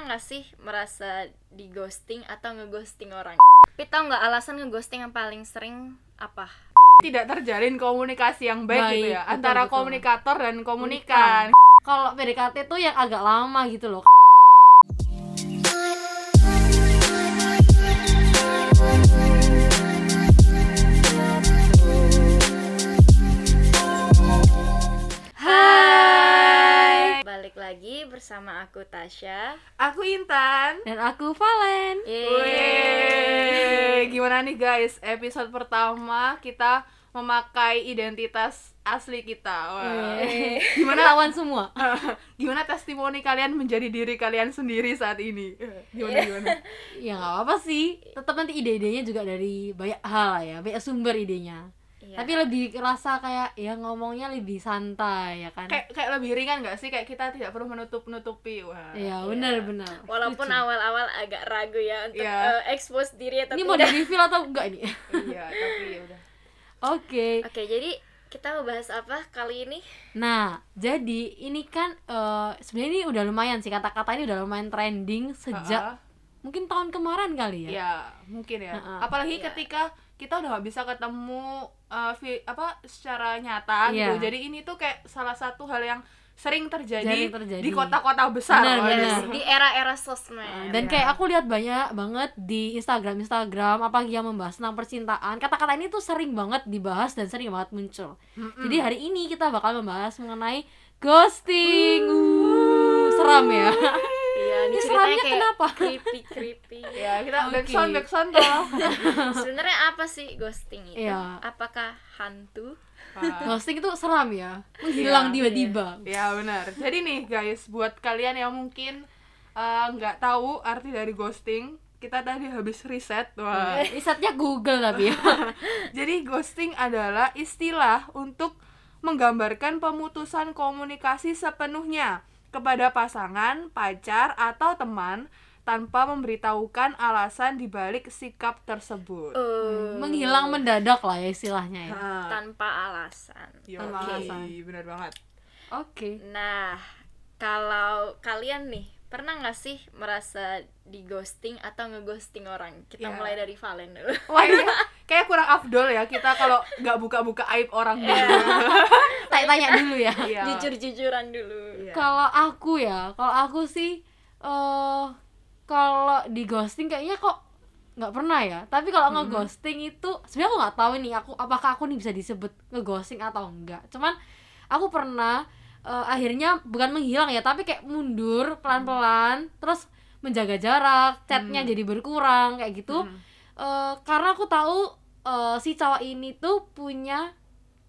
pernah nggak sih merasa di ghosting atau ngeghosting orang? Tapi tau nggak alasan ngeghosting yang paling sering apa? tidak terjalin komunikasi yang baik, Baik, gitu ya betul, antara betul. komunikator dan komunikan. Kalau PDKT tuh yang agak lama gitu loh. Bersama aku Tasya. Aku Intan. Dan aku Valen. Wih, gimana nih guys? Episode pertama kita memakai identitas asli kita. Wah. Gimana lawan semua? gimana testimoni kalian menjadi diri kalian sendiri saat ini? Gimana gimana? Ya nggak apa sih. Tetap nanti ide-idenya juga dari banyak hal ya, banyak sumber idenya. Iya. Tapi lebih rasa kayak ya ngomongnya lebih santai ya kan. kayak kayak lebih ringan gak sih? Kayak kita tidak perlu menutup-nutupi. Wah. Iya, benar benar. Walaupun awal-awal agak ragu ya untuk Iya. eh, expose diri atau ini mau di tidak. reveal atau enggak ini? Iya, tapi ya udah. Oke. Oke, jadi kita mau bahas apa kali ini? Nah, jadi ini kan eh, sebenarnya ini udah lumayan sih kata-kata ini udah lumayan trending sejak Ha-ha. mungkin tahun kemarin kali ya. Ya, mungkin ya. Ha-ha. Apalagi Iya. ketika kita udah nggak bisa ketemu uh, vi- apa secara nyata Iya. gitu. Jadi ini tuh kayak salah satu hal yang sering terjadi, Sering terjadi. di kota-kota besar. Benar, Waduh. benar. Di era-era sosmed. Dan kayak aku lihat banyak banget di Instagram Instagram apalagi yang membahas tentang percintaan. Kata-kata ini tuh sering banget dibahas dan sering banget muncul. Mm-mm. Jadi hari ini kita bakal membahas mengenai ghosting. Uh, seram ya. Iya, ini ceritanya kayak kenapa? creepy creepy. Ya, kita Oke. backsound backsound toh. Sebenarnya apa sih ghosting itu? Iya. Apakah hantu? Ah, Ghosting itu seram ya. Menghilang Iya, tiba-tiba. ya benar. Jadi nih guys, buat kalian yang mungkin uh, nggak tahu arti dari ghosting, kita tadi habis riset. Wah. Risetnya Google tapi ya. Jadi ghosting adalah istilah untuk menggambarkan pemutusan komunikasi sepenuhnya kepada pasangan, pacar, atau teman tanpa memberitahukan alasan dibalik sikap tersebut. Oh, Menghilang mendadak lah ya istilahnya ya. Nah, tanpa alasan. yoi, tanpa alasan. benar banget. Oke. Nah, kalau kalian nih pernah nggak sih merasa di ghosting atau ngeghosting orang? Kita Iya. mulai dari Valen dulu. Wah, ini kayak kurang afdol ya kita kalau nggak buka-buka aib orang dulu. Tanya-tanya dulu ya. Iya. Jujur-jujuran dulu. Iya. Kalau aku ya, kalau aku sih eh kalau di ghosting kayaknya kok nggak pernah ya. Tapi kalau ngeghosting itu sebenarnya aku nggak tahu nih aku apakah aku nih bisa disebut ngeghosting atau enggak. Cuman aku pernah eh, akhirnya bukan menghilang ya, tapi kayak mundur pelan-pelan, terus menjaga jarak, chatnya jadi berkurang kayak gitu. Hmm. Eh, karena aku tahu eh, si cowok ini tuh punya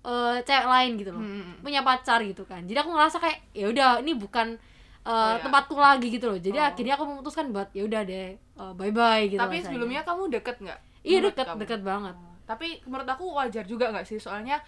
eh, cewek lain gitu loh Hmm. punya pacar gitu kan jadi aku ngerasa kayak ya udah ini bukan uh, Oh, ya. tempatku lagi gitu loh jadi Oh. akhirnya aku memutuskan buat ya udah deh bye bye gitu Tapi sebelumnya kamu deket nggak? iya deket kamu? deket banget tapi menurut aku wajar juga nggak sih soalnya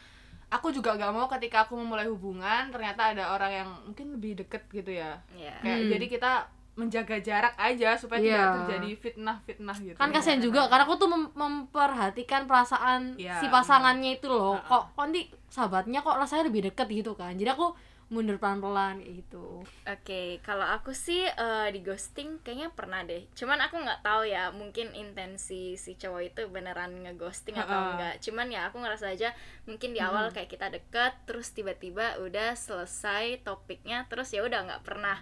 aku juga gak mau ketika aku memulai hubungan ternyata ada orang yang mungkin lebih deket gitu ya Iya. kayak Hmm. jadi kita menjaga jarak aja supaya tidak Iya. terjadi fitnah-fitnah gitu kan kasihan juga karena aku tuh mem- memperhatikan perasaan Iya, si pasangannya itu loh Ha-ha. kok kok nanti sahabatnya kok rasanya lebih deket gitu kan jadi aku mundur pelan-pelan gitu Oke, kalau aku sih eh, di ghosting kayaknya pernah deh. Cuman aku nggak tahu ya, mungkin intensi si cowok itu beneran ngeghosting atau Ha-ha. enggak. Cuman ya aku ngerasa aja mungkin di awal kayak kita deket, terus tiba-tiba udah selesai topiknya, terus ya udah nggak pernah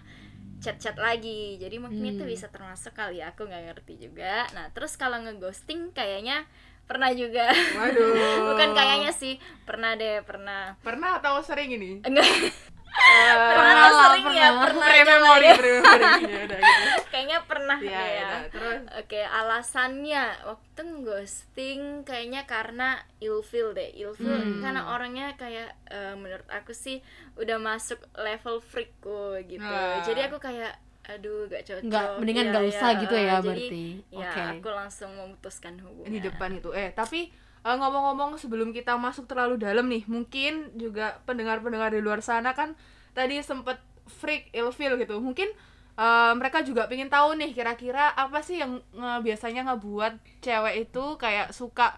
chat-chat lagi. Jadi mungkin itu Hmm. bisa termasuk kali ya, aku nggak ngerti juga. Nah, terus kalau ngeghosting kayaknya pernah juga. waduh Bukan kayaknya sih, pernah deh, pernah. pernah atau sering ini Enggak, Eh, pernah Pernah lah, sering ya, pernah. pernah ya. pre memori ya udah gitu kayaknya pernah Iya, ya ya. udah. terus Oke, alasannya waktu ghosting kayaknya karena ilfil deh. Ilfil Hmm. karena orangnya kayak eh, menurut aku sih udah masuk level freakku gitu. Ah. Jadi aku kayak aduh gak cocok. nggak mendingan Iya, nggak iya, usah gitu eh, ya jadi, berarti Ya, oke aku langsung memutuskan hubungan. di depan itu eh tapi eh, ngomong-ngomong sebelum kita masuk terlalu dalam nih mungkin juga pendengar-pendengar di luar sana kan tadi sempet freak ilfil gitu. Mungkin eh, mereka juga pengen tahu nih kira-kira apa sih yang nge- biasanya ngebuat cewek itu kayak suka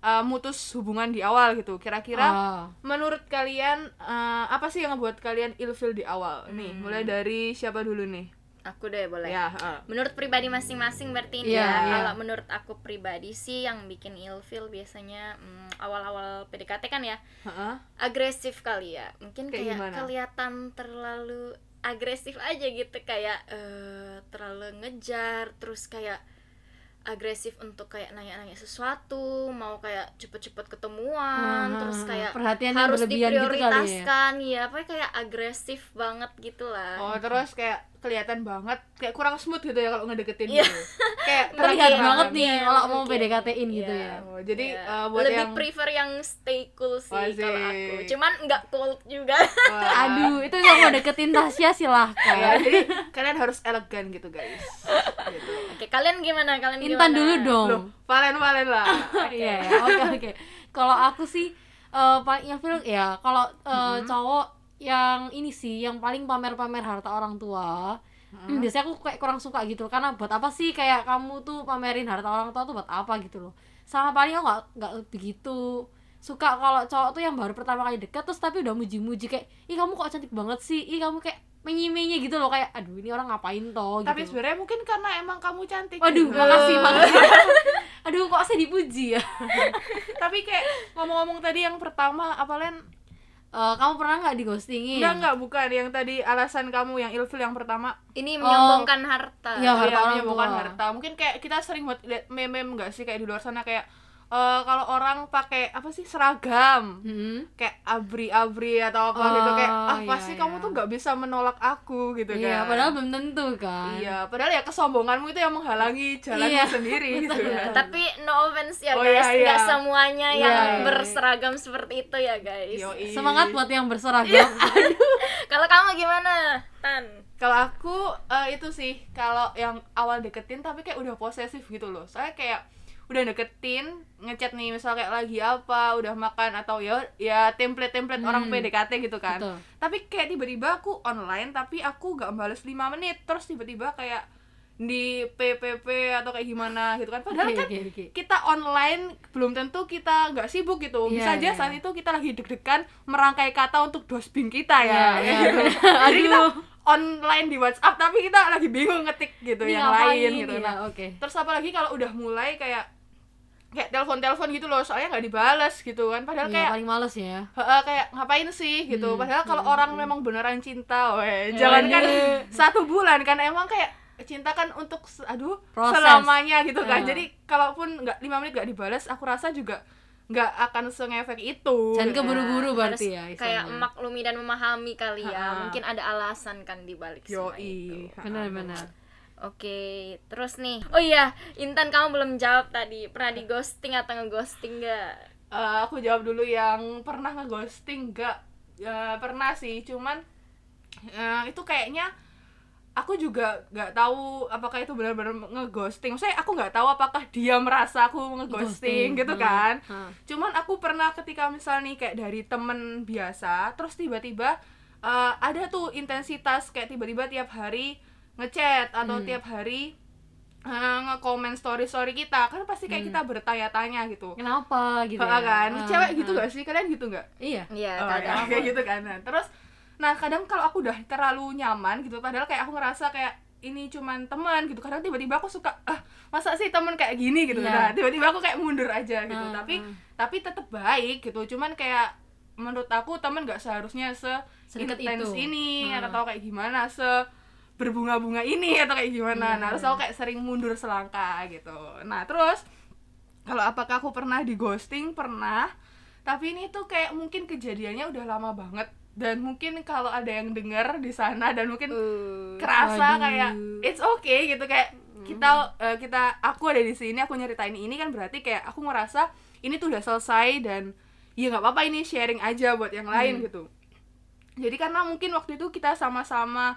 eh, mutus hubungan di awal gitu. Kira-kira Ah. menurut kalian eh, apa sih yang ngebuat kalian ilfil di awal? Nih mulai dari siapa dulu nih aku deh boleh ya heeh. menurut pribadi masing-masing berarti ini ya iya. kalau menurut aku pribadi sih yang bikin ilfil biasanya mm, awal-awal PDKT kan ya Heeh. agresif kali ya mungkin Kayak kayak, gimana? kelihatan terlalu agresif aja gitu kayak eh, terlalu ngejar terus kayak agresif untuk kayak nanya-nanya sesuatu mau kayak cepet-cepet ketemuan Ah, terus kayak perhatian harus berlebihan gitu kali ya. diprioritaskan ya pokoknya kayak agresif banget gitu lah Oh terus kayak kelihatan banget kayak kurang smooth gitu ya kalau ngedeketin Iya. gitu. Kayak terlihat banget nih Iya, kalau mau. PDKT-in gitu Iya. ya Oh, jadi Ya, eh, buat lebih yang prefer yang stay cool sih kalau aku cuman nggak cold juga Wah. aduh itu yang mau deketin Tasya Ya, silahkan jadi kalian harus elegan gitu guys. Gitu. oke kalian gimana kalian Intan gimana? dulu dong Loh, valen-valen lah. Iya, ya, oke oke. Kalau aku sih eh paling ilfil ya kalau eh, cowok yang ini sih yang paling pamer-pamer harta orang tua. Hmm, biasanya aku kayak kurang suka gitu loh karena buat apa sih kayak kamu tuh pamerin harta orang tua tuh buat apa gitu loh. Sama paling aku nggak nggak begitu suka kalau cowok tuh yang baru pertama kali deket terus tapi udah muji-muji kayak ih kamu kok cantik banget sih ih kamu kayak menye-menye gitu loh kayak aduh ini orang ngapain toh Tapi gitu sebenarnya mungkin karena emang kamu cantik. Waduh, gitu. makasih, makasih. Aduh, kok saya dipuji ya? Tapi kayak ngomong-ngomong tadi yang pertama apa Len? Eh, kamu pernah nggak di ghostingin? Enggak enggak bukan yang tadi alasan kamu yang ilfil yang pertama. ini Oh. menyombongkan harta Iya, harta Iya, orang menyembuhkan tua. harta. Mungkin kayak kita sering buat meme-meme enggak sih kayak di luar sana kayak eh, kalau orang pakai apa sih seragam Hmm. kayak abri-abri atau apa Oh, gitu kayak ah iya, pasti iya. kamu tuh nggak bisa menolak aku gitu Iya, kan padahal belum tentu kan. iya padahal ya kesombonganmu itu yang menghalangi jalanmu Iya, sendiri gitu betul. kan tapi no offense ya Oh, guys iya, iya. nggak semuanya Iya, yang iya, iya. berseragam seperti itu ya guys Yoi. Semangat buat yang berseragam. Iya. kalau kamu gimana tan kalau aku eh, itu sih kalau yang awal deketin tapi kayak udah posesif gitu loh soalnya kayak udah deketin ngechat nih misal kayak lagi apa udah makan atau ya ya template template orang Hmm. PDKT gitu kan Betul. tapi kayak tiba-tiba aku online tapi aku gak bales 5 menit terus tiba-tiba kayak di PPP atau kayak gimana gitu kan padahal Oke, kan oke, oke. kita online belum tentu kita nggak sibuk gitu bisa Iya, aja iya. saat itu kita lagi deg-degan merangkai kata untuk dosbing kita ya Iya, iya, gitu. benar. jadi kita online di WhatsApp tapi kita lagi bingung ngetik gitu Ini yang ngapain lain gitu ya? nah Oke. terus apalagi kalau udah mulai kayak kayak telepon-telepon gitu loh soalnya nggak dibales gitu kan padahal Iya, kayak paling males ya. Heeh, kayak ngapain sih gitu Hmm, padahal kalau hmm, orang hmm. memang beneran cinta weh Ya, jangan kan ini. satu bulan kan emang kayak cinta kan untuk aduh Proses. selamanya gitu kan Ya. jadi kalaupun nggak lima menit nggak dibales aku rasa juga nggak akan sengefek itu Jangan gitu. keburu-buru Harus berarti ya. kayak istilahnya. maklumi dan memahami kali ya Ha-ha. mungkin ada alasan kan di balik semua itu yoi Benar-benar. Oke terus nih. Oh iya Intan kamu belum jawab tadi. Pernah di ghosting atau ngeghosting nggak? Eh, aku jawab dulu yang pernah ngeghosting nggak? Ya, pernah sih cuman eh, itu kayaknya aku juga nggak tahu apakah itu benar-benar ngeghosting. Maksudnya aku nggak tahu apakah dia merasa aku ngeghosting Ghosting, gitu hmm, kan. hmm. cuman aku pernah ketika misal nih kayak dari temen biasa terus tiba-tiba eh, ada tuh intensitas kayak tiba-tiba tiap hari ngechat atau Hmm. tiap hari eh, nge-comment story-story kita kan pasti kayak Hmm. kita bertanya-tanya gitu Kenapa gitu ya? kan Ah, cewek gitu ah. gak sih kalian gitu nggak Iya. iya Oh, kadang ya, kayak gitu kan nah, terus nah kadang kalau aku udah terlalu nyaman gitu padahal kayak aku ngerasa kayak ini cuman teman gitu kadang tiba-tiba aku suka ah masa sih teman kayak gini gitu Iya. nah tiba-tiba aku kayak mundur aja gitu Ah, tapi ah. tapi tetap baik gitu cuman kayak menurut aku teman gak seharusnya se Sedekat intens ini Ah. atau kayak gimana se berbunga-bunga ini atau kayak gimana. Iya, nah terus iya. aku kayak sering mundur selangkah gitu. Nah terus kalau apakah aku pernah di ghosting? Pernah. Tapi ini tuh kayak mungkin kejadiannya udah lama banget. Dan mungkin kalau ada yang dengar di sana dan mungkin Uh, kerasa Waduh. kayak it's okay gitu kayak kita eh, kita aku ada di sini aku nyeritain ini kan berarti kayak aku ngerasa ini tuh udah selesai dan ya nggak apa-apa ini sharing aja buat yang lain Hmm. gitu. Jadi karena mungkin waktu itu kita sama-sama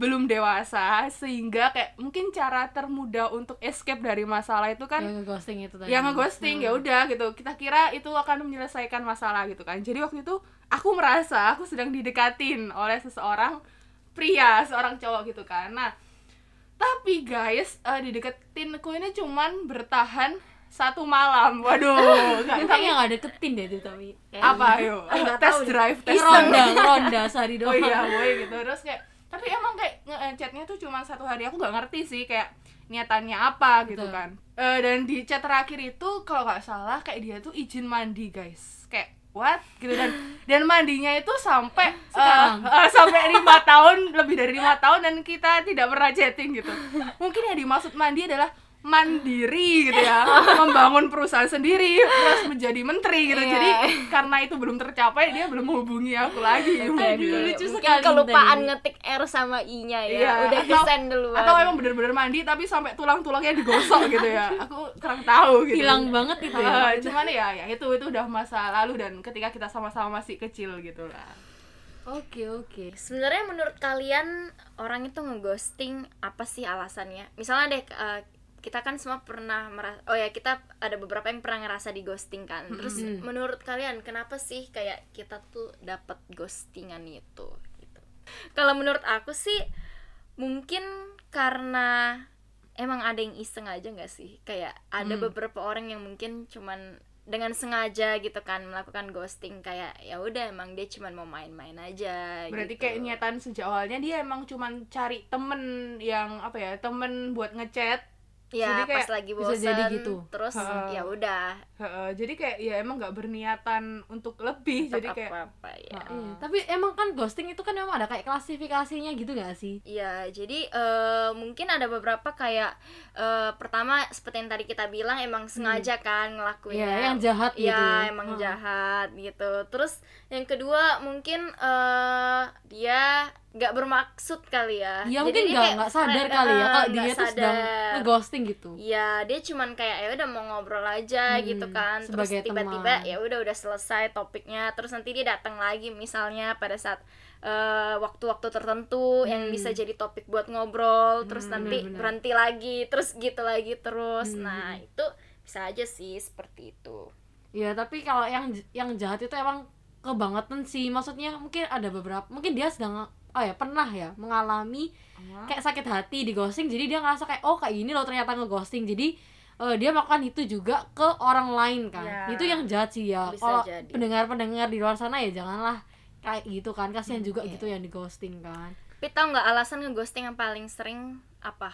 belum dewasa sehingga kayak mungkin cara termudah untuk escape dari masalah itu kan yang ngeghosting itu tadi. yang ngeghosting ya Hmm. udah gitu kita kira itu akan menyelesaikan masalah gitu kan jadi waktu itu aku merasa aku sedang didekatin oleh seseorang pria seorang cowok gitu kan nah tapi guys eh, dideketin-ku ini cuman bertahan satu malam waduh Itu kayaknya nggak deketin deh itu tapi. apa ayo Nggak test drive test ronda, ronda sehari oh doang. iya boy gitu terus kayak tapi emang kayak ngechatnya tuh cuma satu hari aku nggak ngerti sih kayak niatannya apa gitu Betul. kan. Eh, dan di chat terakhir itu kalau nggak salah kayak dia tuh izin mandi guys. Kayak what? gitu dan dan mandinya itu sampai eh, Sekarang? eh, sampai lima tahun lebih dari lima tahun dan kita tidak pernah chatting gitu. Mungkin yang dimaksud mandi adalah mandiri gitu ya membangun perusahaan sendiri terus menjadi menteri gitu Iya. jadi karena itu belum tercapai dia belum menghubungi aku lagi Oke, gitu. oke. lucu Mungkin sekali kelupaan tadi. ngetik R sama I-nya ya. Iya, Udah atau- desain duluan. atau emang bener-bener mandi tapi sampai tulang-tulangnya digosok gitu ya aku kurang tahu gitu hilang banget itu ya cuman ya ya itu itu udah masa lalu dan ketika kita sama-sama masih kecil gitu lah oke oke Sebenarnya menurut kalian orang itu ngeghosting apa sih alasannya? Misalnya deh eh, kita kan semua pernah merasa oh ya kita ada beberapa yang pernah ngerasa di ghosting kan. Terus Mm-mm. menurut kalian kenapa sih kayak kita tuh dapat ghostingan itu gitu. Kalau menurut aku sih mungkin karena emang ada yang iseng aja nggak sih? Kayak ada Hmm. beberapa orang yang mungkin cuman dengan sengaja gitu kan melakukan ghosting kayak ya udah emang dia cuman mau main-main aja berarti gitu. kayak niatan sejak awalnya dia emang cuman cari temen yang apa ya temen buat ngechat ya Jadi kayak pas lagi bisa bosan jadi gitu. terus ya udah jadi kayak ya emang nggak berniatan untuk lebih jadi tetap kayak apa ya Heeh. Iya, tapi emang kan ghosting itu kan memang ada kayak klasifikasinya gitu gak sih Iya, jadi eh, mungkin ada beberapa kayak eh, pertama seperti yang tadi kita bilang emang sengaja kan ngelakuinnya. Iya, yang jahat gitu. Iya, emang Heeh. jahat gitu. Terus yang kedua mungkin eh dia nggak bermaksud kali ya. Iya Jadi mungkin dia nggak nggak sadar friend- kali ya eh, kalau nggak dia tuh sedang sadar. ngeghosting gitu. Iya, dia cuman kayak ya udah mau ngobrol aja Hmm, gitu kan. Terus tiba-tiba ya udah udah selesai topiknya. Terus nanti dia datang lagi misalnya pada saat eh, waktu-waktu tertentu yang Hmm. bisa jadi topik buat ngobrol. Terus Hmm, nanti benar-benar. berhenti lagi, terus gitu lagi terus. Hmm. Nah, itu bisa aja sih seperti itu. Iya, tapi kalau yang yang jahat itu emang kebangetan sih. Maksudnya mungkin ada beberapa, mungkin dia sedang oh ya pernah ya mengalami kayak sakit hati di ghosting. Jadi dia ngerasa kayak oh kayak gini loh ternyata ngeghosting. Jadi eh, dia melakukan itu juga ke orang lain kan. Ya. Itu yang jahat sih ya. Kalau pendengar-pendengar di luar sana ya janganlah kayak gitu kan. Kasihan juga iya. gitu yang di ghosting kan. Tapi tau nggak alasan ngeghosting yang paling sering apa?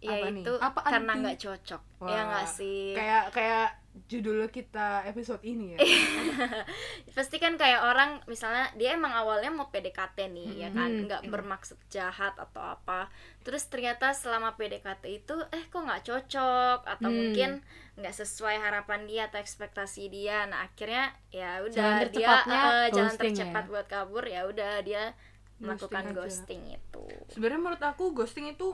Apa nih? Yaitu Apaan karena nggak cocok. Wah, Ya nggak sih? kayak kayak judul kita episode ini ya pasti kan kayak orang misalnya dia emang awalnya mau PDKT nih ya kan Hmm. nggak bermaksud jahat atau apa terus ternyata selama PDKT itu eh kok nggak cocok atau Hmm. mungkin nggak sesuai harapan dia atau ekspektasi dia nah akhirnya ya udah dia eh, jalan ghosting tercepat ya? buat kabur ya udah dia melakukan aja. ghosting itu sebenarnya menurut aku ghosting itu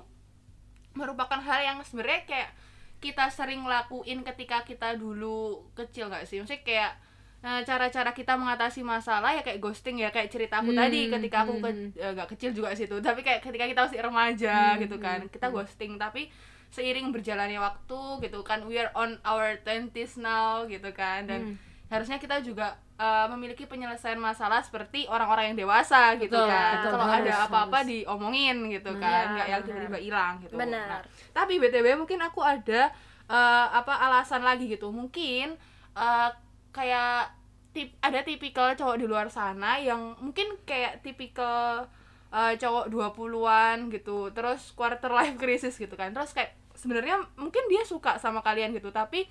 merupakan hal yang sebenarnya kayak kita sering lakuin ketika kita dulu kecil nggak sih maksudnya kayak eh, cara-cara kita mengatasi masalah ya kayak ghosting ya kayak cerita aku Hmm, tadi ketika aku ke- hmm. eh, nggak kecil juga sih tapi kayak ketika kita masih remaja Hmm, gitu kan hmm, kita hmm. ghosting tapi seiring berjalannya waktu gitu kan we are on our 20s now gitu kan dan Hmm. Harusnya kita juga uh, memiliki penyelesaian masalah seperti orang-orang yang dewasa gitu Betul, kan. betul, kalau harus, ada apa-apa diomongin gitu kan ya, nggak yang benar. tiba-tiba hilang gitu. Benar. Nah, tapi btw mungkin aku ada uh, apa alasan lagi gitu. Mungkin uh, kayak tip ada tipikal cowok di luar sana yang mungkin kayak tipikal uh, cowok 20-an gitu terus quarter life crisis gitu kan. Terus kayak sebenarnya mungkin dia suka sama kalian gitu tapi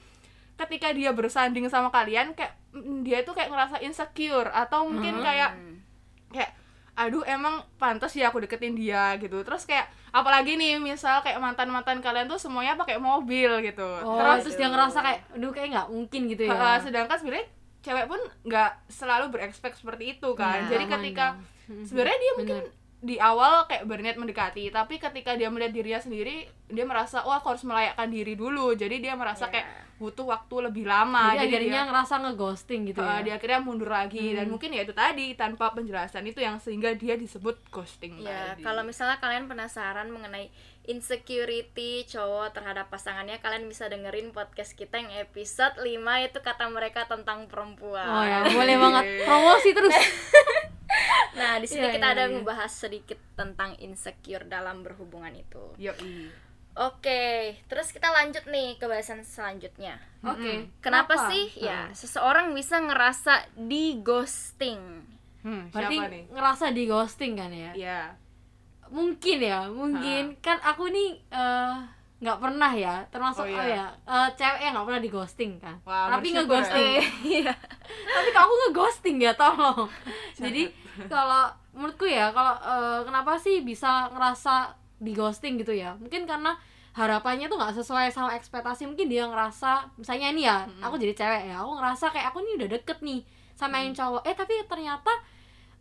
ketika dia bersanding sama kalian kayak mm, dia itu kayak ngerasa insecure atau mungkin Hmm. kayak kayak aduh emang pantas ya aku deketin dia gitu terus kayak apalagi nih misal kayak mantan mantan kalian tuh semuanya pakai mobil gitu Oh, terus terus, dia ngerasa kayak aduh kayak nggak mungkin gitu ya. uh, sedangkan sebenarnya cewek pun nggak selalu berekspek seperti itu kan Iya, jadi ketika dong. sebenarnya dia mungkin Bener. Di awal kayak berniat mendekati tapi ketika dia melihat dirinya sendiri dia merasa wah aku harus melayakkan diri dulu jadi dia merasa Iya. kayak butuh waktu lebih lama jadi, akhirnya dia, ngerasa ngeghosting gitu uh, ya. dia akhirnya mundur lagi dan Hmm. mungkin ya itu tadi tanpa penjelasan itu yang sehingga dia disebut ghosting Ya, tadi. kalau misalnya kalian penasaran mengenai insecurity cowok terhadap pasangannya, kalian bisa dengerin podcast kita yang episode 5 itu kata mereka tentang perempuan. Oh ya, boleh banget promosi terus. Nah, di sini Iya, kita iya, ada iya. membahas sedikit tentang insecure dalam berhubungan itu. Yoi. Oke, terus kita lanjut nih ke bahasan selanjutnya. Oke. Kenapa, sih Hmm. ya seseorang bisa ngerasa di ghosting? Hmm, Berarti siapa nih ngerasa di ghosting kan ya? ya mungkin ya mungkin kan aku nih eh, nggak pernah ya termasuk Oh, oh, iya. ya eh, cewek yang nggak pernah di ghosting kan Wah, tapi ngeghosting ya. Iya. tapi kalau aku ngeghosting ya tolong jadi kalau menurutku ya kalau eh, kenapa sih bisa ngerasa di ghosting gitu ya? Mungkin karena harapannya tuh nggak sesuai sama ekspektasi. Mungkin dia ngerasa misalnya ini ya aku jadi cewek ya aku ngerasa kayak aku nih udah deket nih sama yang cowok. Eh tapi ternyata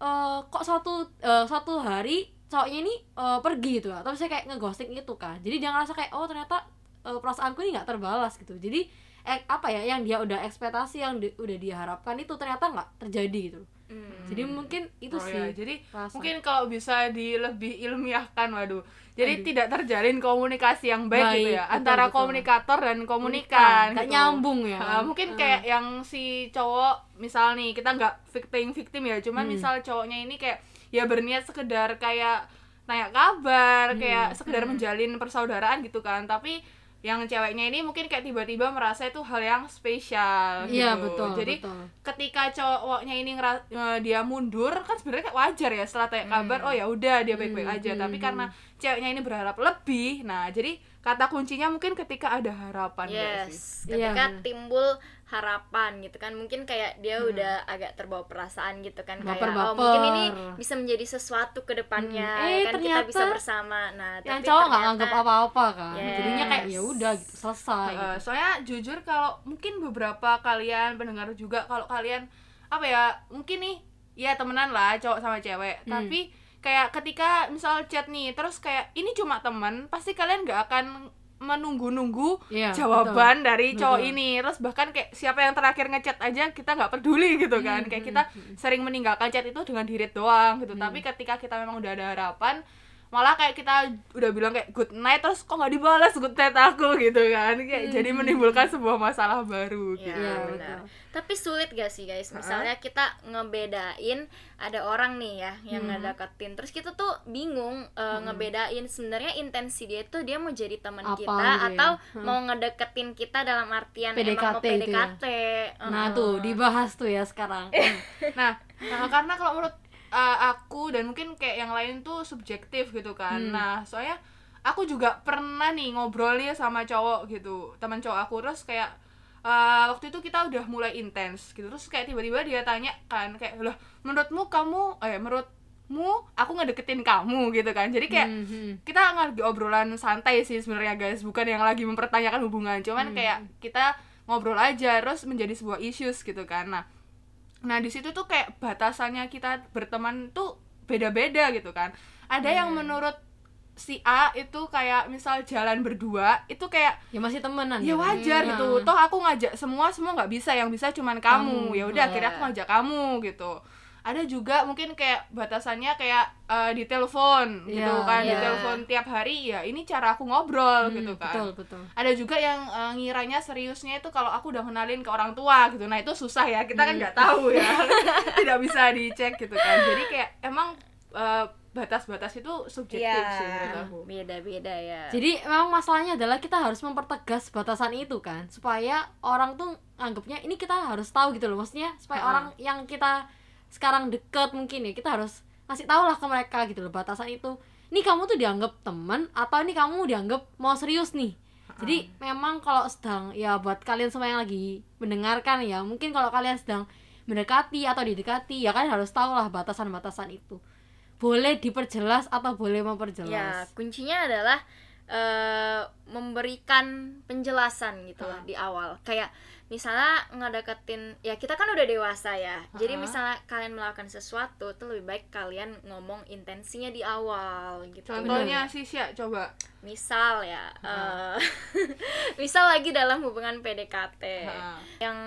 eh, kok suatu eh, suatu hari cowoknya ini eh, pergi gitu atau misalnya kayak ngeghosting itu kan. Jadi dia ngerasa kayak oh ternyata eh, perasaanku ini nggak terbalas gitu. Jadi eh, apa ya yang dia udah ekspektasi yang di- udah dia harapkan itu ternyata nggak terjadi gitu Hmm. jadi mungkin itu Oh, sih ya, jadi rasa. mungkin kalau bisa di lebih ilmiahkan waduh jadi Aduh. tidak terjalin komunikasi yang baik, gitu Baik, ya betul, antara betul. komunikator dan komunikan gitu. nyambung ya Ah, mungkin kayak yang si cowok misal nih kita nggak victim victim ya cuman Hmm. misal cowoknya ini kayak ya berniat sekedar kayak tanya kabar Hmm. kayak sekedar menjalin persaudaraan gitu kan tapi yang ceweknya ini mungkin kayak tiba-tiba merasa itu hal yang spesial iya gitu. betul jadi betul. ketika cowoknya ini ngera- eh, dia mundur kan sebenarnya kayak wajar ya setelah tanya kabar oh ya udah dia baik-baik Hmm, aja hmm, tapi hmm. karena ceweknya ini berharap lebih nah jadi kata kuncinya mungkin ketika ada harapan sih Yes, Iya, ketika bener. timbul harapan gitu kan, mungkin kayak dia udah agak terbawa perasaan gitu kan, kayak Baper-baper. oh mungkin ini bisa menjadi sesuatu ke depannya, Hmm. ya Eh, kan kita bisa bersama. Nah, yang tapi cowok nggak nganggap apa-apa kan Yes. jadinya kayak ya udah gitu selesai Uh, gitu. soalnya jujur kalau mungkin beberapa kalian pendengar juga kalau kalian apa ya mungkin nih ya temenan lah cowok sama cewek Hmm. tapi kayak ketika misal chat nih terus kayak ini cuma temen pasti kalian nggak akan menunggu-nunggu Iya, jawaban dari cowok Betul. ini. Terus bahkan kayak siapa yang terakhir ngechat aja kita nggak peduli gitu kan. Hmm, kayak kita sering meninggalkan chat itu dengan dirit doang gitu. Hmm. tapi ketika kita memang udah ada harapan malah kayak kita udah bilang kayak good night terus kok nggak dibalas good night aku gitu kan kayak jadi menimbulkan sebuah masalah baru Ya, gitu Iya, benar. betul. Tapi sulit gak sih guys? Misalnya kita ngebedain ada orang nih ya yang Hmm. ngedeketin, terus kita tuh bingung uh, ngebedain sebenarnya intensi dia tuh dia mau jadi teman kita gitu ya? atau Hmm. mau ngedeketin kita dalam artian emang mau PDKT gitu ya? PDKT. nah tuh dibahas tuh ya sekarang nah, nah, karena kalau menurut uh, aku dan mungkin kayak yang lain tuh subjektif gitu kan. Hmm. nah soalnya aku juga pernah nih ngobrol nih sama cowok gitu teman cowok aku. Terus kayak uh, waktu itu kita udah mulai intens gitu. Terus kayak tiba-tiba dia tanya kan kayak lah menurutmu kamu eh menurutmu aku ngedeketin kamu? gitu kan. Jadi kayak Hmm, hmm. kita lagi obrolan santai sih sebenarnya guys. Bukan yang lagi mempertanyakan hubungan. Cuman Hmm. kayak kita ngobrol aja terus menjadi sebuah issues gitu kan. Nah nah di situ tuh kayak batasannya kita berteman tuh beda-beda gitu kan ada yang Hmm. menurut si A itu kayak misal jalan berdua itu kayak ya masih temenan ya kan? wajar Hmm. gitu toh aku ngajak semua semua nggak bisa yang bisa cuman kamu, Kamu. ya udah Iya. akhirnya aku ngajak kamu gitu ada juga mungkin kayak batasannya kayak eh, di telepon gitu Iya, kan di iya. telepon tiap hari ya ini cara aku ngobrol Hmm, gitu kan betul betul ada juga yang eh, ngiranya seriusnya itu kalau aku udah kenalin ke orang tua gitu nah itu susah ya kita kan Hmm. nggak tahu ya tidak bisa dicek gitu kan jadi kayak emang eh, batas-batas itu subjektif Iya, sih menurut aku beda-beda ya. Jadi memang masalahnya adalah kita harus mempertegas batasan itu kan supaya orang tuh anggapnya ini kita harus tahu gitu loh maksudnya supaya Ha-ha. orang yang kita sekarang deket mungkin ya kita harus kasih tahu lah ke mereka gitu loh batasan itu. Ini kamu tuh dianggap teman atau ini kamu dianggap mau serius nih. Jadi memang kalau sedang ya buat kalian semua yang lagi mendengarkan ya mungkin kalau kalian sedang mendekati atau didekati ya kalian harus tahu lah batasan-batasan itu. Boleh diperjelas atau boleh Ya, memperjelas. kuncinya adalah eh memberikan penjelasan gitu lah Ha. di awal. Kayak misalnya ngedeketin ya kita kan udah dewasa ya. Jadi Ha. misalnya kalian melakukan sesuatu tuh lebih baik kalian ngomong intensinya di awal gitu. contohnya sih Sya, coba Misal ya Ha. eh misal lagi dalam hubungan PDKT Ha. yang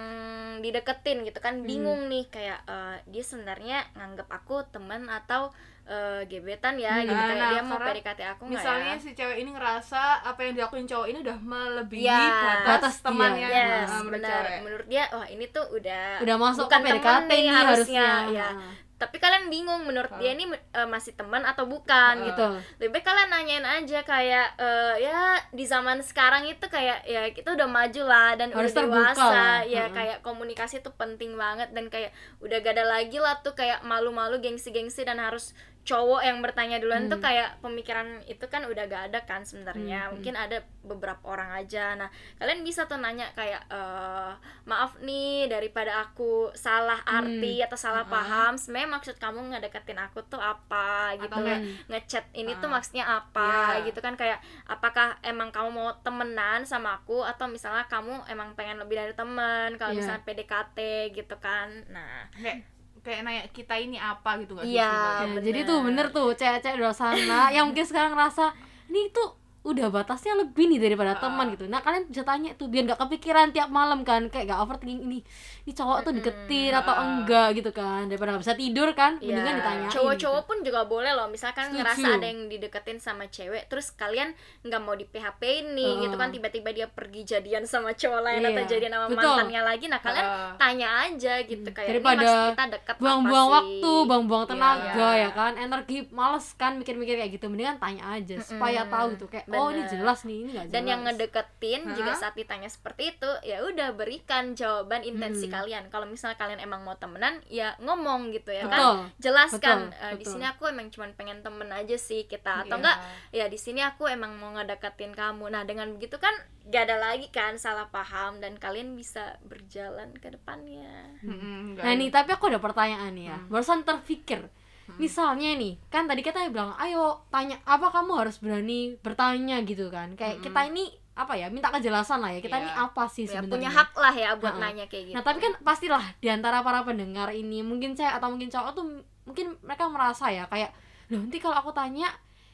dideketin gitu kan Hmm. bingung nih kayak eh, dia sebenarnya nganggap aku teman atau eh, gebetan ya Hmm. gitu Nah, kayak nah, dia mau PDKT aku nggak misalnya ya si cewek ini ngerasa apa yang dilakuin cowok ini udah melebihi Ya, batas, dia. temannya yes nah, menurut benar cewek. menurut dia wah ini tuh udah udah masuk bukan ke PDKT nih harusnya, harusnya ya. Tapi kalian bingung menurut Ha. dia ini eh, masih teman atau bukan Ha. gitu lebih baik kalian nanyain aja kayak eh, ya di zaman sekarang itu kayak ya kita udah maju lah dan Harus udah dewasa lah. ya Mm-mm. kayak komunikasi tuh penting banget dan kayak udah gak ada lagi lah tuh kayak malu-malu gengsi-gengsi dan harus cowok yang bertanya duluan Hmm. tuh kayak pemikiran itu kan udah gak ada kan sebenarnya Hmm, mungkin ada beberapa orang aja nah kalian bisa tuh nanya kayak eh maaf nih daripada aku salah arti atau salah Uh-uh. paham sebenarnya maksud kamu ngedeketin aku tuh apa gitu Atau kayak, ngechat ini tuh Ah. maksudnya apa Iya. gitu kan kayak apakah emang kamu mau temenan sama aku atau misalnya kamu emang pengen lebih dari temen kalau Iya. misalnya PDKT gitu kan nah kayak kayak nanya kita ini apa? gitu nggak Iya? Ya, jadi tuh bener tuh cewek-cewek di luar sana yang mungkin sekarang ngerasa ini tuh udah batasnya lebih nih daripada Ah. teman gitu. Nah kalian bisa tanya tuh biar nggak kepikiran tiap malam kan kayak gak overthinking ini ini cowok tuh deketin atau Ah. enggak gitu kan daripada nggak bisa tidur kan Iya, mendingan ditanyain. cowok-cowok gitu. pun juga boleh loh misalkan Setuju. ngerasa ada yang dideketin sama cewek terus kalian nggak mau di PHP ini Heeh. gitu kan tiba-tiba dia pergi jadian sama cowok lain Iya, atau jadian sama betul. mantannya lagi nah kalian Heeh. tanya aja gitu kayak Daripada kita dekat buang-buang waktu, buang-buang tenaga Iya. ya kan, energi males kan mikir-mikir kayak gitu, mendingan tanya aja supaya tahu gitu kayak oh ini Bener. jelas nih, ini gak jelas. dan yang ngedeketin juga Hah? saat ditanya seperti itu ya udah berikan jawaban intensi Hmm. kalian kalau misalnya kalian emang mau temenan ya ngomong gitu ya Betul. kan jelaskan Betul, "Eh, di sini aku emang cuman pengen temen aja sih kita atau Iya. enggak ya di sini aku emang mau ngedeketin kamu nah dengan begitu kan gak ada lagi kan salah paham dan kalian bisa berjalan ke depannya Mm-mm, nggak Nah nih, tapi aku ada pertanyaan ya. Barusan terpikir. Misalnya nih, kan tadi kita bilang, ayo tanya apa kamu harus berani bertanya gitu kan. Kayak kita ini apa ya, minta kejelasan lah ya. Kita Iya. ini apa sih ya sebenarnya? punya hak lah ya buat Ha-ha. nanya kayak gitu Nah, tapi kan pastilah di antara para pendengar ini, mungkin saya atau mungkin cowok tuh mungkin mereka merasa ya kayak, loh nanti kalau aku tanya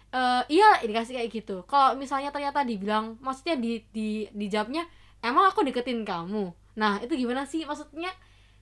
eh iya dikasih kayak gitu. Kalau misalnya ternyata dibilang, maksudnya di di dijawabnya, emang aku deketin kamu. Nah, itu gimana sih maksudnya?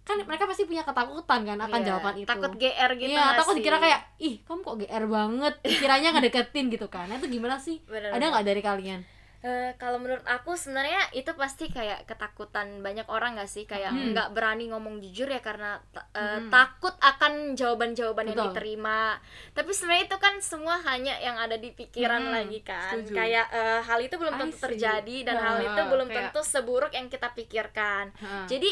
Kan mereka pasti punya ketakutan kan akan Iya, jawaban itu. takut GR gitu Iya, nggak takut dikira kayak, ih kamu kok GR banget, kiranya ngedeketin gitu kan. Nah, itu gimana sih? Bener, Ada bener. nggak dari kalian? Eh, kalau menurut aku sebenarnya itu pasti kayak ketakutan banyak orang gak sih kayak Hmm. nggak berani ngomong jujur ya karena eh, Hmm. takut akan jawaban-jawaban yang diterima tapi sebenarnya itu kan semua hanya yang ada di pikiran Hmm, lagi kan setuju. kayak eh, hal itu belum tentu terjadi dan Nah, hal itu belum kayak- tentu seburuk yang kita pikirkan Ha. jadi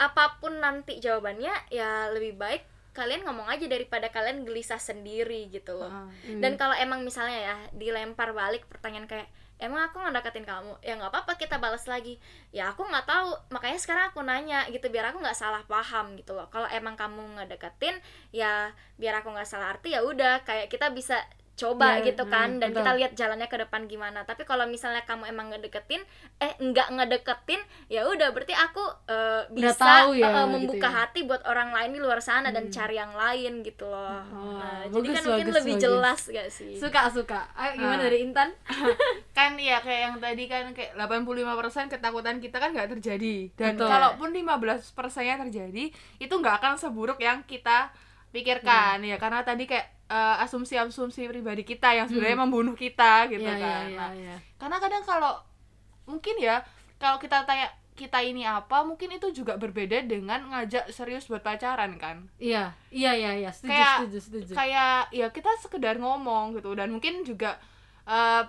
apa pun nanti jawabannya ya lebih baik kalian ngomong aja daripada kalian gelisah sendiri gitu loh. Ha. dan kalau emang misalnya ya dilempar balik pertanyaan kayak emang aku ngedeketin kamu? Ya nggak apa-apa kita balas lagi. Ya aku nggak tahu makanya sekarang aku nanya gitu biar aku nggak salah paham gitu loh. Kalau emang kamu ngedeketin ya biar aku nggak salah arti ya udah kayak kita bisa coba Iya, gitu kan hmm, dan betul. kita lihat jalannya ke depan gimana tapi kalau misalnya kamu emang ngedeketin eh nggak ngedeketin ya udah berarti aku eh, bisa tahu ya, gitu membuka ya. hati buat orang lain di luar sana dan Hmm. cari yang lain gitu loh Oh, nah, jadi bagus, kan mungkin bagus, lebih bagus. jelas gak sih Suka suka. Ayo gimana Ah. dari Intan? kan ya kayak yang tadi kan kayak 85% ketakutan kita kan nggak terjadi dan Betul. kalaupun 15 persennya terjadi itu nggak akan seburuk yang kita pikirkan Hmm. ya karena tadi kayak eh, asumsi-asumsi pribadi kita yang sebenarnya membunuh kita gitu Iya, iya, kan iya, Nah, iya. karena kadang kalau mungkin ya kalau kita tanya kita ini apa mungkin itu juga berbeda dengan ngajak serius buat pacaran kan Iya, iya, iya, iya. Setuju, Kayak- setuju, setuju. kayak ya kita sekedar ngomong gitu dan mungkin juga eh,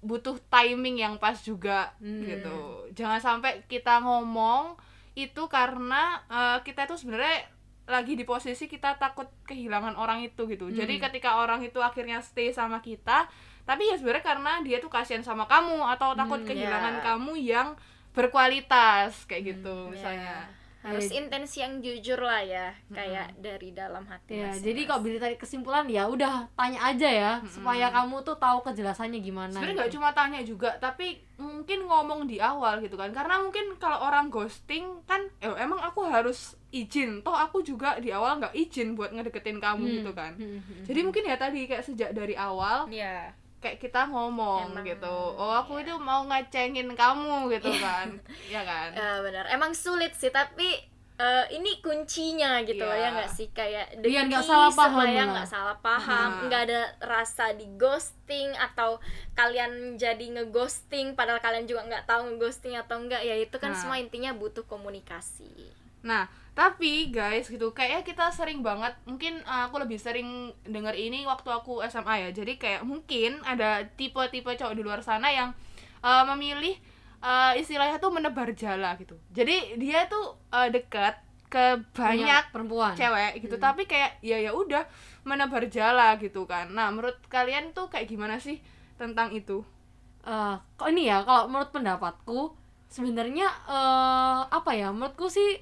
butuh timing yang pas juga Hmm. gitu jangan sampai kita ngomong itu karena eh, kita itu sebenarnya lagi di posisi kita takut kehilangan orang itu gitu jadi Hmm. ketika orang itu akhirnya stay sama kita tapi ya sebenarnya karena dia tuh kasihan sama kamu atau takut Hmm, kehilangan ya. kamu yang berkualitas kayak gitu Hmm, misalnya Ya, harus Iya. intensi yang jujur lah ya kayak dari dalam hati Ya, masing-masing. jadi kalau bisa tarik kesimpulan ya udah tanya aja ya supaya kamu tuh tahu kejelasannya gimana. sebenarnya nggak gitu. cuma tanya juga tapi mungkin ngomong di awal gitu kan karena mungkin kalau orang ghosting kan eh, emang aku harus izin toh aku juga di awal nggak izin buat ngedeketin kamu Hmm, gitu kan hmm, hmm, jadi mungkin ya tadi kayak sejak dari awal ya kayak kita ngomong Emang, gitu. Oh aku iya. itu mau ngecengin kamu gitu kan. Ya kan? Eh, benar. Emang sulit sih tapi eh, ini kuncinya gitu Iya. ya nggak sih? Kayak Biar nggak demi salah paham supaya nggak salah paham Nah. nggak ada rasa di ghosting atau kalian jadi ngeghosting padahal kalian juga nggak tahu ngeghosting atau enggak ya itu kan Nah. semua intinya butuh komunikasi Nah, tapi guys gitu, kayaknya kita sering banget, mungkin uh, aku lebih sering denger ini waktu aku SMA ya. Jadi kayak mungkin ada tipe-tipe cowok di luar sana yang uh, memilih uh, istilahnya tuh menebar jala gitu. Jadi dia tuh uh, dekat ke banyak perempuan. cewek gitu, Hmm. tapi kayak ya ya udah menebar jala gitu kan nah menurut kalian tuh kayak gimana sih tentang itu Eh, kok ini ya kalau menurut pendapatku sebenarnya eh apa ya menurutku sih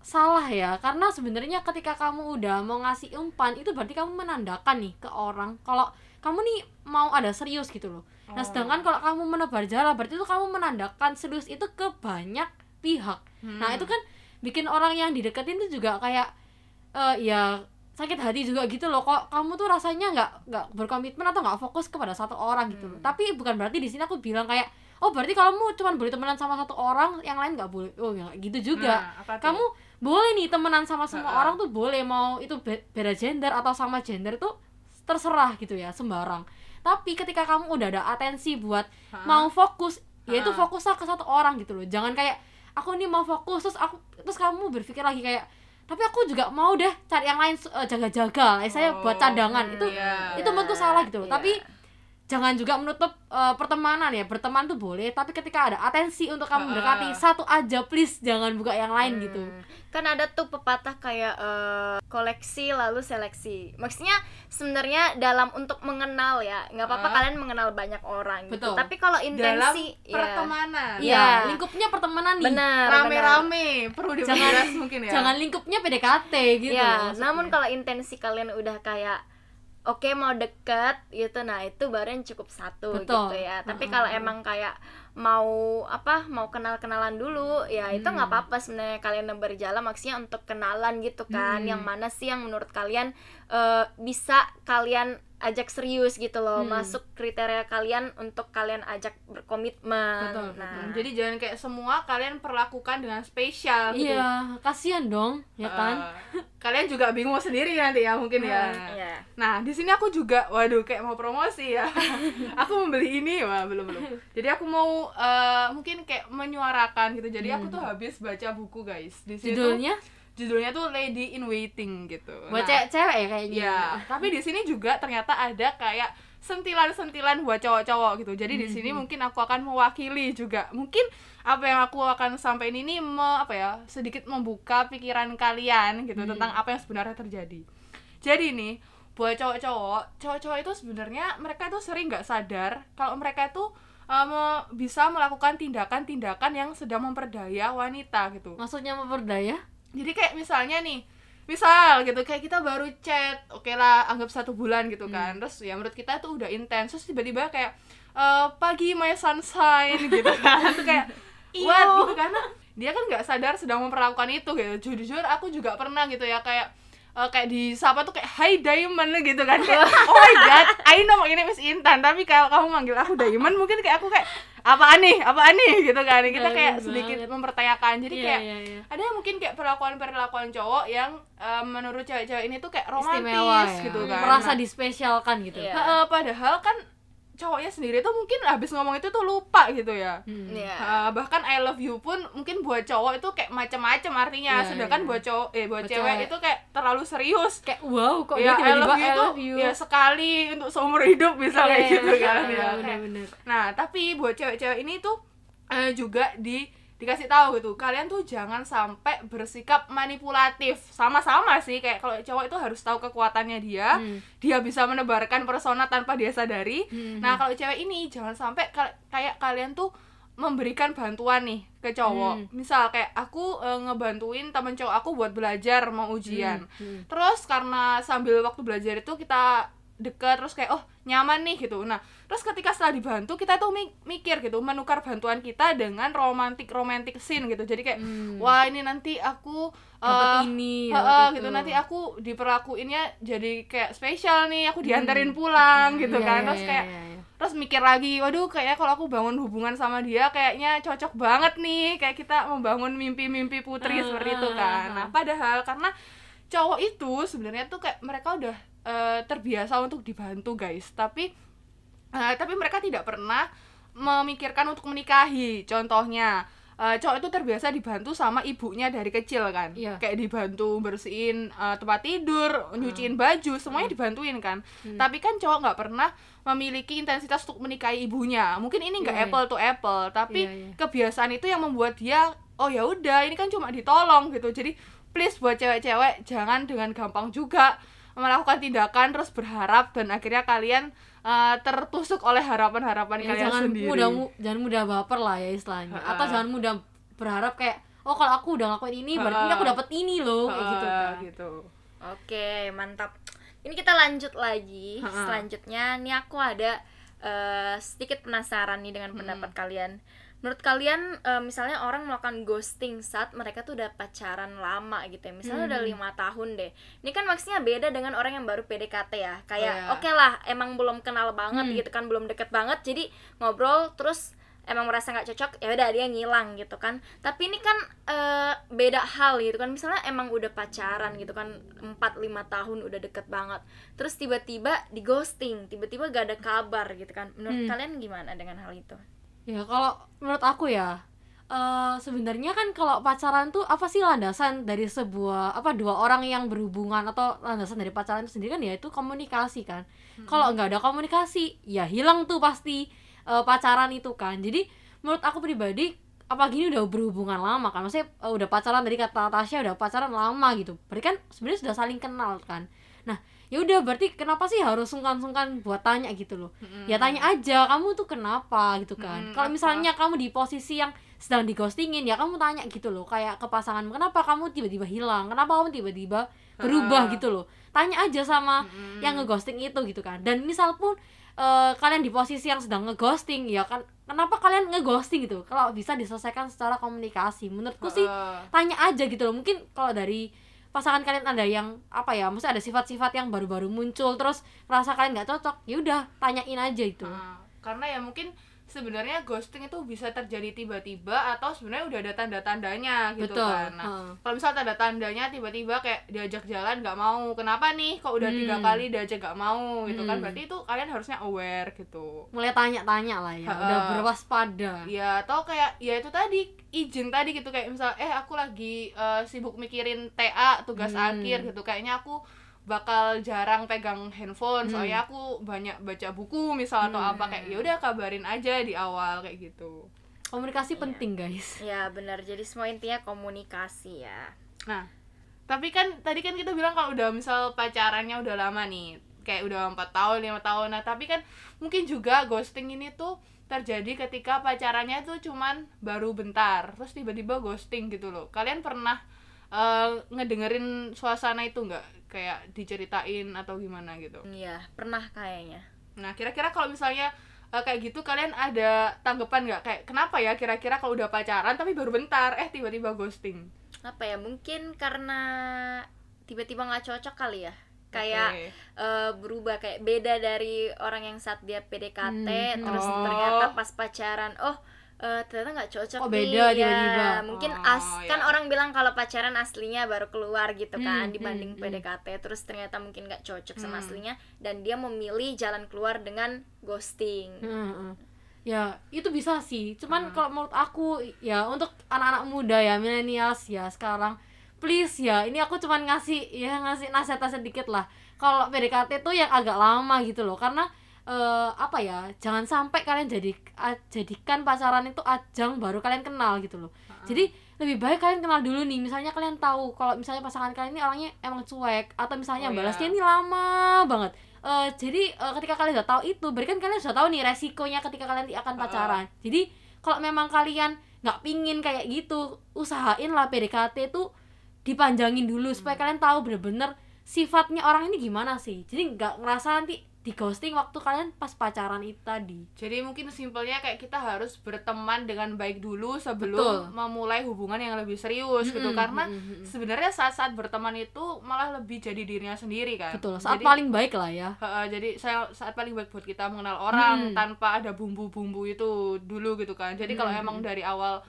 salah ya. Karena sebenarnya ketika kamu udah mau ngasih umpan itu berarti kamu menandakan nih ke orang kalau kamu nih mau ada serius gitu loh. Nah Oh. sedangkan kalau kamu menebar jala berarti itu kamu menandakan serius itu ke banyak pihak. Nah Hmm. itu kan bikin orang yang dideketin itu juga kayak eh ya sakit hati juga gitu loh. Kok kamu tuh rasanya nggak nggak berkomitmen atau nggak fokus kepada satu orang gitu loh. Hmm. tapi bukan berarti di sini aku bilang kayak oh berarti kalau kamu cuma boleh temenan sama satu orang yang lain nggak boleh. Oh ya nggak gitu juga. Nah, kamu boleh nih temenan sama semua Ha-ha. orang tuh boleh mau itu be- beda gender atau sama gender itu terserah gitu ya sembarang tapi ketika kamu udah ada atensi buat Ha-ha. mau fokus ya itu fokuslah ke satu orang gitu loh jangan kayak aku nih mau fokus terus aku terus kamu berpikir lagi kayak tapi aku juga mau deh cari yang lain eh, jaga-jaga eh, saya buat Oh, cadangan hmm, itu iya. itu menurutku salah gitu loh Iya. tapi jangan juga menutup eh, pertemanan ya berteman tuh boleh tapi ketika ada atensi untuk kamu mendekati satu aja please jangan buka yang lain Hmm. gitu kan ada tuh pepatah kayak eh, koleksi lalu seleksi maksudnya sebenarnya dalam untuk mengenal ya nggak apa-apa Ah. kalian mengenal banyak orang gitu Betul. tapi kalau dalam intensi ya pertemanan Iya. Iya, lingkupnya pertemanan nih. benar benar. rame-rame perlu diperjelas mungkin ya Jangan lingkupnya PDKT gitu. ya maksudnya. namun kalau intensi kalian udah kayak oke mau deket gitu nah itu baru yang cukup satu Betul. gitu ya tapi Mm-mm. kalau emang kayak mau apa mau kenal kenalan dulu ya itu nggak Hmm. apa-apa sebenarnya kalian berjalan maksudnya untuk kenalan gitu kan Hmm. yang mana sih yang menurut kalian eh, bisa kalian ajak serius gitu loh Hmm. masuk kriteria kalian untuk kalian ajak berkomitmen Betul, nah Hmm, jadi jangan kayak semua kalian perlakukan dengan spesial gitu Iya, kasihan dong, ya kan? Eh, kalian juga bingung sendiri nanti ya mungkin ya ya Nah, di sini aku juga, waduh, kayak mau promosi ya. aku membeli ini, wah belum belum. Jadi aku mau eh, mungkin kayak menyuarakan gitu. Jadi aku tuh habis baca buku guys. Di sini tuh- Hmm. Judulnya tuh Lady in Waiting gitu. buat Nah, cewek-cewek ya kayaknya. Iya, tapi di sini juga ternyata ada kayak sentilan-sentilan buat cowok-cowok gitu. Jadi di Hmm, sini mungkin aku akan mewakili juga. Mungkin apa yang aku akan sampaikan ini me- apa ya, sedikit membuka pikiran kalian gitu Hmm. tentang apa yang sebenarnya terjadi. Jadi nih, buat cowok-cowok, cowok-cowok itu sebenarnya mereka itu sering nggak sadar kalau mereka itu uh, me- bisa melakukan tindakan-tindakan yang sedang memperdaya wanita gitu Maksudnya memperdaya? Jadi kayak misalnya nih misal gitu kayak kita baru chat oke lah anggap satu bulan gitu kan. Terus ya menurut kita tuh udah intens. Terus tiba-tiba kayak eh, pagi my sunshine gitu kan. Tuh kayak what? Gitu karena dia kan nggak sadar sedang memperlakukan itu gitu. Jujur aku juga pernah gitu ya kayak eh, kayak disapa tuh kayak Hi Diamond gitu kan. Kayak oh my god I know ini Miss Intan tapi kalau kamu manggil aku Diamond mungkin kayak aku kayak apaan nih apaan nih gitu kan kita kayak Diamond sedikit banget. mempertanyakan jadi Iya, kayak iya, iya. ada yang mungkin kayak perlakuan-perlakuan cowok yang eh, menurut cewek-cewek ini tuh kayak romantis Istimewa ya. gitu kan. Merasa Nah, dispesialkan gitu. Iya. eh, padahal kan cowoknya sendiri tuh mungkin habis ngomong itu tuh lupa gitu ya. Hmm. Iya. Eh, bahkan I love you pun mungkin buat cowok itu kayak macam-macam artinya, Iya, sedangkan iya. buat cowok eh buat, Buat cewek cewek. itu kayak terlalu serius. Kayak wow kok ya, dia I tiba-tiba love you I itu love you. ya sekali untuk seumur hidup bisa kayak Iya, gitu iya, kan iya, ya. Kayak- bener-bener. Nah, tapi buat cewek-cewek ini tuh eh, juga di dikasih tahu gitu. Kalian tuh jangan sampai bersikap manipulatif. Sama-sama sih kayak kalau cowok itu harus tahu kekuatannya dia. Hmm. Dia bisa menebarkan persona tanpa dia sadari. Hmm. Nah, kalau cewek ini jangan sampai kayak kalian tuh memberikan bantuan nih ke cowok. Hmm. Misal kayak aku eh, ngebantuin temen cowok aku buat belajar mau ujian. Hmm. Terus karena sambil waktu belajar itu kita deket terus kayak oh nyaman nih gitu. Nah, terus ketika setelah dibantu kita tuh mi- mikir gitu menukar bantuan kita dengan romantik romantik scene gitu. Jadi kayak Hmm. wah ini nanti aku Dapat eh, ini, Heeh, dapat gitu itu. nanti aku diperlakuinnya jadi kayak spesial nih aku diantarin pulang gitu Iya, kan iya, terus iya, kayak iya, iya. terus mikir lagi waduh kayaknya kalau aku bangun hubungan sama dia kayaknya cocok banget nih kayak kita membangun mimpi-mimpi putri Ah, seperti itu ah, kan ah. nah padahal karena cowok itu sebenarnya tuh kayak mereka udah eh, terbiasa untuk dibantu guys tapi eh, tapi mereka tidak pernah memikirkan untuk menikahi contohnya eh, cowok itu terbiasa dibantu sama ibunya dari kecil kan Iya. kayak dibantu bersihin eh, tempat tidur nyuciin baju semuanya dibantuin kan Hmm. tapi kan cowok nggak pernah memiliki intensitas untuk menikahi ibunya mungkin ini nggak Iya, iya. apple to apple tapi Iya, iya. kebiasaan itu yang membuat dia oh ya udah ini kan cuma ditolong gitu jadi please buat cewek-cewek jangan dengan gampang juga melakukan tindakan terus berharap dan akhirnya kalian uh, tertusuk oleh harapan-harapan Ya, kalian jangan sendiri mudah mu- jangan mudah baper lah ya istilahnya Ha-ha. atau jangan mudah berharap kayak oh kalau aku udah ngelakuin ini berarti Ha-ha. aku dapat ini loh kayak gitu Uh, kan gitu Oke, mantap. Ini kita lanjut lagi. Selanjutnya, nih aku ada eh, sedikit penasaran nih dengan pendapat kalian. Menurut kalian, eh, misalnya orang melakukan ghosting saat mereka tuh udah pacaran lama gitu ya, misalnya udah lima tahun deh. Ini kan maksudnya beda dengan orang yang baru PDKT ya. Kayak iya. oke lah, emang belum kenal banget Hmm. gitu kan, belum deket banget. Jadi ngobrol terus emang merasa nggak cocok ya udah dia ngilang gitu kan tapi ini kan eh, beda hal gitu kan misalnya emang udah pacaran gitu kan 4-5 tahun udah deket banget terus tiba-tiba di ghosting tiba-tiba gak ada kabar gitu kan menurut Hmm. kalian gimana dengan hal itu ya kalau menurut aku ya eh sebenarnya kan kalau pacaran tuh apa sih landasan dari sebuah apa dua orang yang berhubungan atau landasan dari pacaran itu sendiri kan? Ya itu komunikasi kan. Kalau nggak ada komunikasi ya hilang tuh pasti eh, pacaran itu kan. Jadi menurut aku pribadi apalagi ini udah berhubungan lama kan? Maksudnya eh, udah pacaran dari kata Tasya udah pacaran lama gitu. Berarti kan sebenarnya sudah saling kenal kan? Nah ya udah berarti kenapa sih harus sungkan-sungkan buat tanya gitu loh? Ya tanya aja kamu tuh kenapa? gitu kan. Mm, kalau misalnya kamu di posisi yang sedang di ghostingin ya kamu tanya gitu loh. Kayak ke pasangan kenapa kamu tiba-tiba hilang? Kenapa kamu tiba-tiba berubah? gitu loh. Tanya aja sama Mm-mm. yang ngeghosting itu gitu kan. Dan misal pun eh, kalian di posisi yang sedang ngeghosting ya kan kenapa kalian ngeghosting gitu? Kalau bisa diselesaikan secara komunikasi. Menurutku sih tanya aja gitu loh. Mungkin kalau dari pasangan kalian ada yang apa ya maksudnya ada sifat-sifat yang baru-baru muncul terus rasa kalian nggak cocok ya udah tanyain aja itu Heeh. karena ya mungkin sebenarnya ghosting itu bisa terjadi tiba-tiba atau sebenarnya udah ada tanda-tandanya gitu betul kan nah Heeh. kalau misal tanda-tandanya tiba-tiba kayak diajak jalan nggak mau kenapa nih kok udah tiga Hmm. kali diajak nggak mau gitu kan Hmm. berarti itu kalian harusnya aware gitu mulai tanya-tanya lah ya Ha-ha. udah berwaspada ya atau kayak ya itu tadi izin tadi gitu kayak misal eh aku lagi eh, sibuk mikirin TA tugas Hmm. akhir gitu kayaknya aku bakal jarang pegang handphone Hmm. soalnya aku banyak baca buku misal atau Hmm. apa kayak ya udah kabarin aja di awal kayak gitu komunikasi Iya. penting guys ya benar jadi semua intinya komunikasi ya Nah, tapi kan tadi kan kita bilang kalau udah misal pacarannya udah lama nih, kayak udah empat tahun, lima tahun. Nah, tapi kan mungkin juga ghosting ini tuh terjadi ketika pacarannya tuh cuman baru bentar, terus tiba-tiba ghosting gitu loh. Kalian pernah eh, ngedengerin suasana itu nggak? Kayak diceritain atau gimana gitu? iya pernah kayaknya Nah, kira-kira kalau misalnya eh, kayak gitu kalian ada tanggapan nggak? Kayak kenapa ya kira-kira kalau udah pacaran tapi baru bentar, eh tiba-tiba ghosting? apa ya mungkin karena tiba-tiba nggak cocok kali ya kayak Oke. eh, berubah kayak beda dari orang yang saat dia PDKT Hmm, terus oh. ternyata pas pacaran oh eh, ternyata nggak cocok nih beda ya tiba-tiba? mungkin Oh, as kan ya. orang bilang kalau pacaran aslinya baru keluar gitu kan Hmm, dibanding hmm, hmm. PDKT terus ternyata mungkin nggak cocok sama Hmm. aslinya dan dia memilih jalan keluar dengan ghosting Heeh. ya itu bisa sih cuman Hmm. kalau menurut aku ya untuk anak-anak muda ya milenials ya sekarang please ya ini aku cuman ngasih ya ngasih nasihat sedikit lah kalau PDKT tuh yang agak lama gitu loh karena eh, apa ya jangan sampai kalian jadi jadikan pacaran itu ajang baru kalian kenal gitu loh. Jadi lebih baik kalian kenal dulu nih misalnya kalian tahu kalau misalnya pasangan kalian ini orangnya emang cuek atau misalnya Oh, balasnya ini lama banget. Eh, jadi eh, ketika kalian udah tahu itu berarti kan kalian sudah tahu nih resikonya ketika kalian akan Uh-uh. pacaran. Jadi kalau memang kalian nggak pingin kayak gitu usahain lah PDKT itu dipanjangin dulu supaya Hmm. kalian tahu bener-bener sifatnya orang ini gimana sih. Jadi nggak ngerasa nanti di ghosting waktu kalian pas pacaran itu tadi Jadi mungkin simpelnya kayak kita harus berteman dengan baik dulu sebelum Betul. memulai hubungan yang lebih serius gitu Mm-mm, karena mm-mm, mm-mm. sebenarnya saat-saat berteman itu malah lebih jadi dirinya sendiri kan. betul saat jadi, paling baik lah ya Heeh, jadi saya saat paling baik buat kita mengenal orang Hmm. tanpa ada bumbu-bumbu itu dulu gitu kan. Jadi kalau Hmm. emang dari awal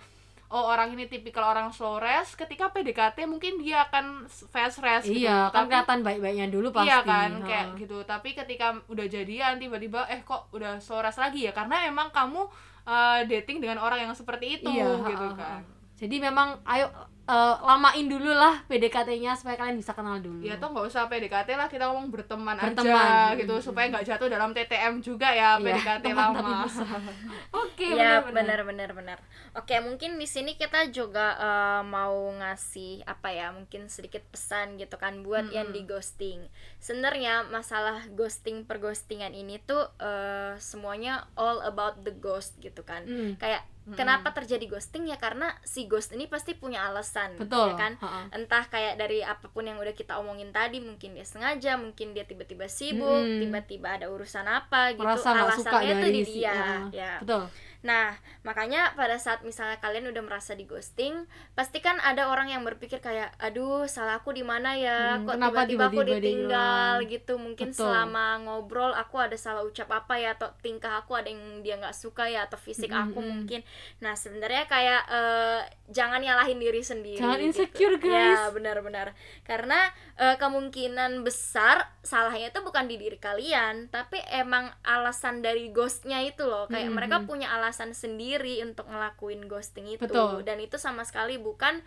oh orang ini tipikal orang slow rest, ketika PDKT mungkin dia akan fast rest gitu. iya kan Tapi- kelihatan baik-baiknya dulu pasti Iya kan, Ha. kayak gitu. Tapi ketika udah jadian tiba-tiba eh kok udah soras lagi ya karena emang kamu uh, dating dengan orang yang seperti itu Iya, gitu ha, ha, kan. Jadi memang ayo eh, lamain dulu lah PDKT-nya supaya kalian bisa kenal dulu. Ya tuh nggak usah PDKT lah kita ngomong berteman, aja Berteman. gitu Mm, supaya nggak jatuh dalam TTM juga ya Iya, PDKT lama. oke ya benar benar. benar oke mungkin di sini kita juga eh, mau ngasih apa ya mungkin sedikit pesan gitu kan buat yang di ghosting. Sebenarnya masalah ghosting perghostingan ini tuh eh, semuanya all about the ghost gitu kan. Hmm. kayak kenapa terjadi ghosting? Ya karena si ghost ini pasti punya alasan betul. ya kan? Ha-ha. entah kayak dari apa pun yang udah kita omongin tadi mungkin dia sengaja mungkin dia tiba-tiba sibuk Mm-mm. tiba-tiba ada urusan apa gitu merasa alasannya dari di si dia ah, ya. Betul Nah, makanya pada saat misalnya kalian udah merasa di ghosting, pasti kan ada orang yang berpikir kayak, aduh, salahku di mana ya? Hmm, Kok tiba-tiba aku ditinggal hilang?" gitu? Mungkin Betul. selama ngobrol aku ada salah ucap apa ya? Atau tingkah aku ada yang dia nggak suka ya? Atau fisik Mm, aku mm, mm. mungkin. Nah, sebenarnya kayak eh, jangan nyalahin diri sendiri. Jangan gitu. insecure, guys. Ya, benar-benar. Karena eh, kemungkinan besar salahnya itu bukan di diri kalian, tapi emang alasan dari ghostnya itu loh. Kayak Hmm, mereka hmm. punya alasan sendiri untuk ngelakuin ghosting itu Betul. dan itu sama sekali bukan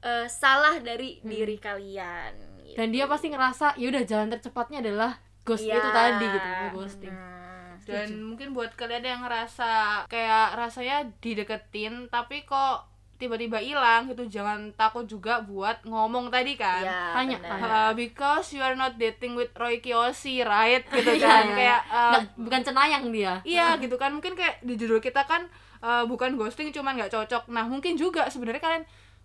eh, salah dari Hmm. diri kalian gitu. dan dia pasti ngerasa ya udah jalan tercepatnya adalah ghost Iya. itu tadi gitu ghosting Hmm. dan mungkin buat kalian yang ngerasa kayak rasanya dideketin tapi kok tiba-tiba hilang gitu jangan takut juga buat ngomong tadi kan. Ya, Tanya. Uh, because you are not dating with Roy Kiyoshi right? Gitu Iya, kan. iya. kayak uh, Nggak- bukan cenayang dia. Iya gitu kan. Mungkin kayak di judul kita kan uh, bukan ghosting cuman nggak cocok. Nah mungkin juga sebenarnya kalian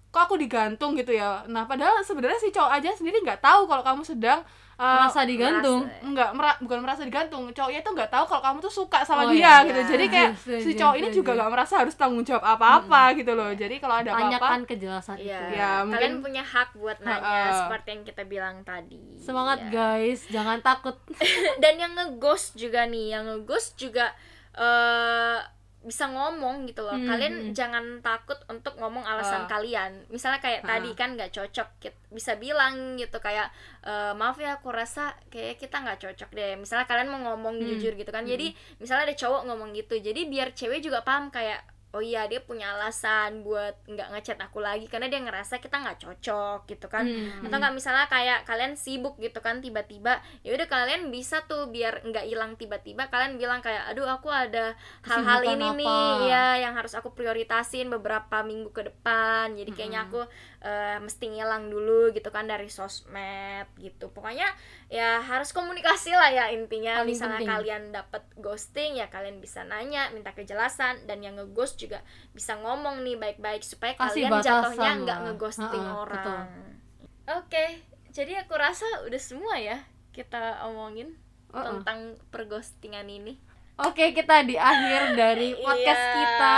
kok aku digantung gitu ya? Nah padahal sebenarnya si cowok aja sendiri nggak tahu kalau kamu sedang uh, merasa digantung. merasa- nggak mera- bukan merasa digantung. Cowoknya tuh nggak tahu kalau kamu tuh suka sama Oh, dia iya. gitu. Jadi Iya, kayak iya, si iya, cowok ini iya, juga nggak merasa harus tanggung jawab apa-apa gitu loh. Jadi kalau ada apa-apa tanyakan kejelasan Iya, itu. Ya, kalian mungkin- punya hak buat nanya Ha-ha. seperti yang kita bilang tadi. semangat Ya. guys. Jangan takut. Dan yang ngeghost juga nih, yang ngeghost juga eh bisa ngomong gitu loh. Hmm, Kalian hmm. jangan takut untuk ngomong alasan Ah. kalian. Misalnya kayak Ah. tadi kan nggak cocok, bisa bilang gitu kayak "Eh, maaf ya, aku rasa kayak kita nggak cocok deh. Misalnya kalian mau ngomong Hmm. jujur gitu kan. Jadi misalnya ada cowok ngomong gitu, jadi biar cewek juga paham kayak oh iya dia punya alasan buat nggak ngechat aku lagi karena dia ngerasa kita nggak cocok gitu kan Hmm. atau nggak misalnya kayak kalian sibuk gitu kan tiba-tiba ya udah kalian bisa tuh biar nggak hilang tiba-tiba kalian bilang kayak aduh aku ada hal-hal ini apa? nih ya yang harus aku prioritasin beberapa minggu ke depan jadi kayaknya aku eh, mesti ngilang dulu gitu kan dari sosmed gitu pokoknya ya harus komunikasi lah ya intinya Paling misalnya penting. kalian dapat ghosting ya kalian bisa nanya minta kejelasan dan yang ngeghost juga bisa ngomong nih baik-baik supaya Kasih kalian jatuhnya nggak ngeghosting Ha-ha, orang betul. Oke, jadi aku rasa udah semua ya kita omongin Uh-uh. tentang perghostingan ini. Oke, kita di akhir dari podcast Iya. kita.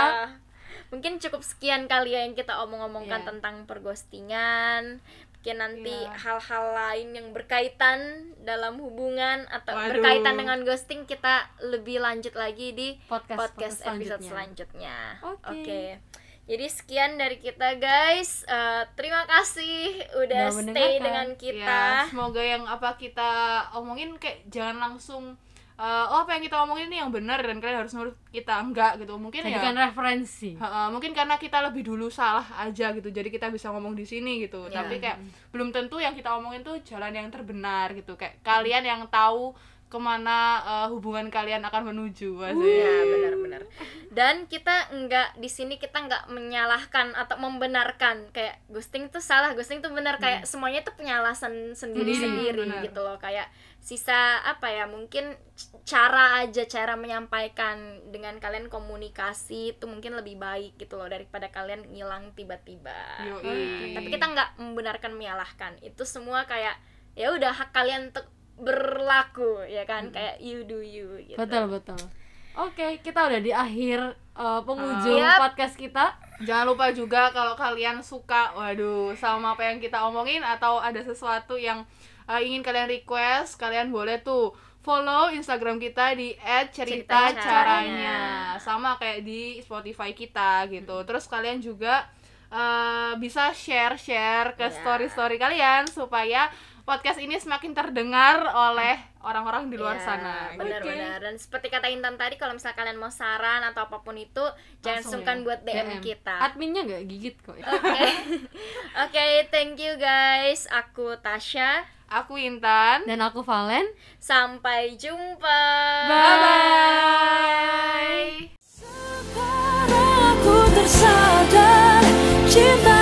Mungkin cukup sekian kali ya yang kita omong-omongkan Iya. tentang perghostingan. Mungkin nanti Iya. hal-hal lain yang berkaitan dalam hubungan atau Waduh. berkaitan dengan ghosting kita lebih lanjut lagi di Podcast, podcast, podcast episode selanjutnya. selanjutnya. Oke. Jadi sekian dari kita guys. Eh, terima kasih udah Udah stay dengan Ya, kita. semoga yang apa kita omongin kayak jangan langsung eh, oh apa yang kita omongin ini yang benar dan kalian harus nurut kita enggak gitu mungkin ya Jadikan referensi. Ha-ha, mungkin karena kita lebih dulu salah aja gitu jadi kita bisa ngomong di sini gitu Ya. tapi kayak belum tentu yang kita omongin tuh jalan yang terbenar gitu kayak kalian yang tahu ke mana eh, hubungan kalian akan menuju Asik. Ya benar-benar. Dan kita nggak di sini kita nggak menyalahkan atau membenarkan kayak ghosting itu salah, ghosting itu benar kayak semuanya itu punya alasan sendiri-sendiri benar. gitu loh kayak sisa apa ya mungkin cara aja cara menyampaikan dengan kalian komunikasi itu mungkin lebih baik gitu loh daripada kalian ngilang tiba-tiba. Tapi kita nggak membenarkan menyalahkan. Itu semua kayak ya udah hak kalian untuk berlaku ya kan kayak you do you gitu. Betul, betul. Oke, kita udah di akhir uh, penghujung Yap. podcast kita. Jangan lupa juga kalau kalian suka, waduh, sama apa yang kita omongin atau ada sesuatu yang uh, ingin kalian request, kalian boleh tuh follow Instagram kita di @cerita Caranya. sama kayak di Spotify kita gitu. Terus kalian juga uh, bisa share-share ke Iya. story-story kalian supaya podcast ini semakin terdengar oleh orang-orang di luar ya, sana. Benar-benar. Okay. Dan seperti kata Intan tadi, kalau misalnya kalian mau saran atau apa pun itu, Langsung jangan sungkan ya. buat DM, DM kita. Adminnya nggak gigit kok. Oke, ya. oke, okay. thank you guys. Aku Tasha, aku Intan, dan aku Valen. Sampai jumpa. Bye bye. Sekarang aku tersadar cinta.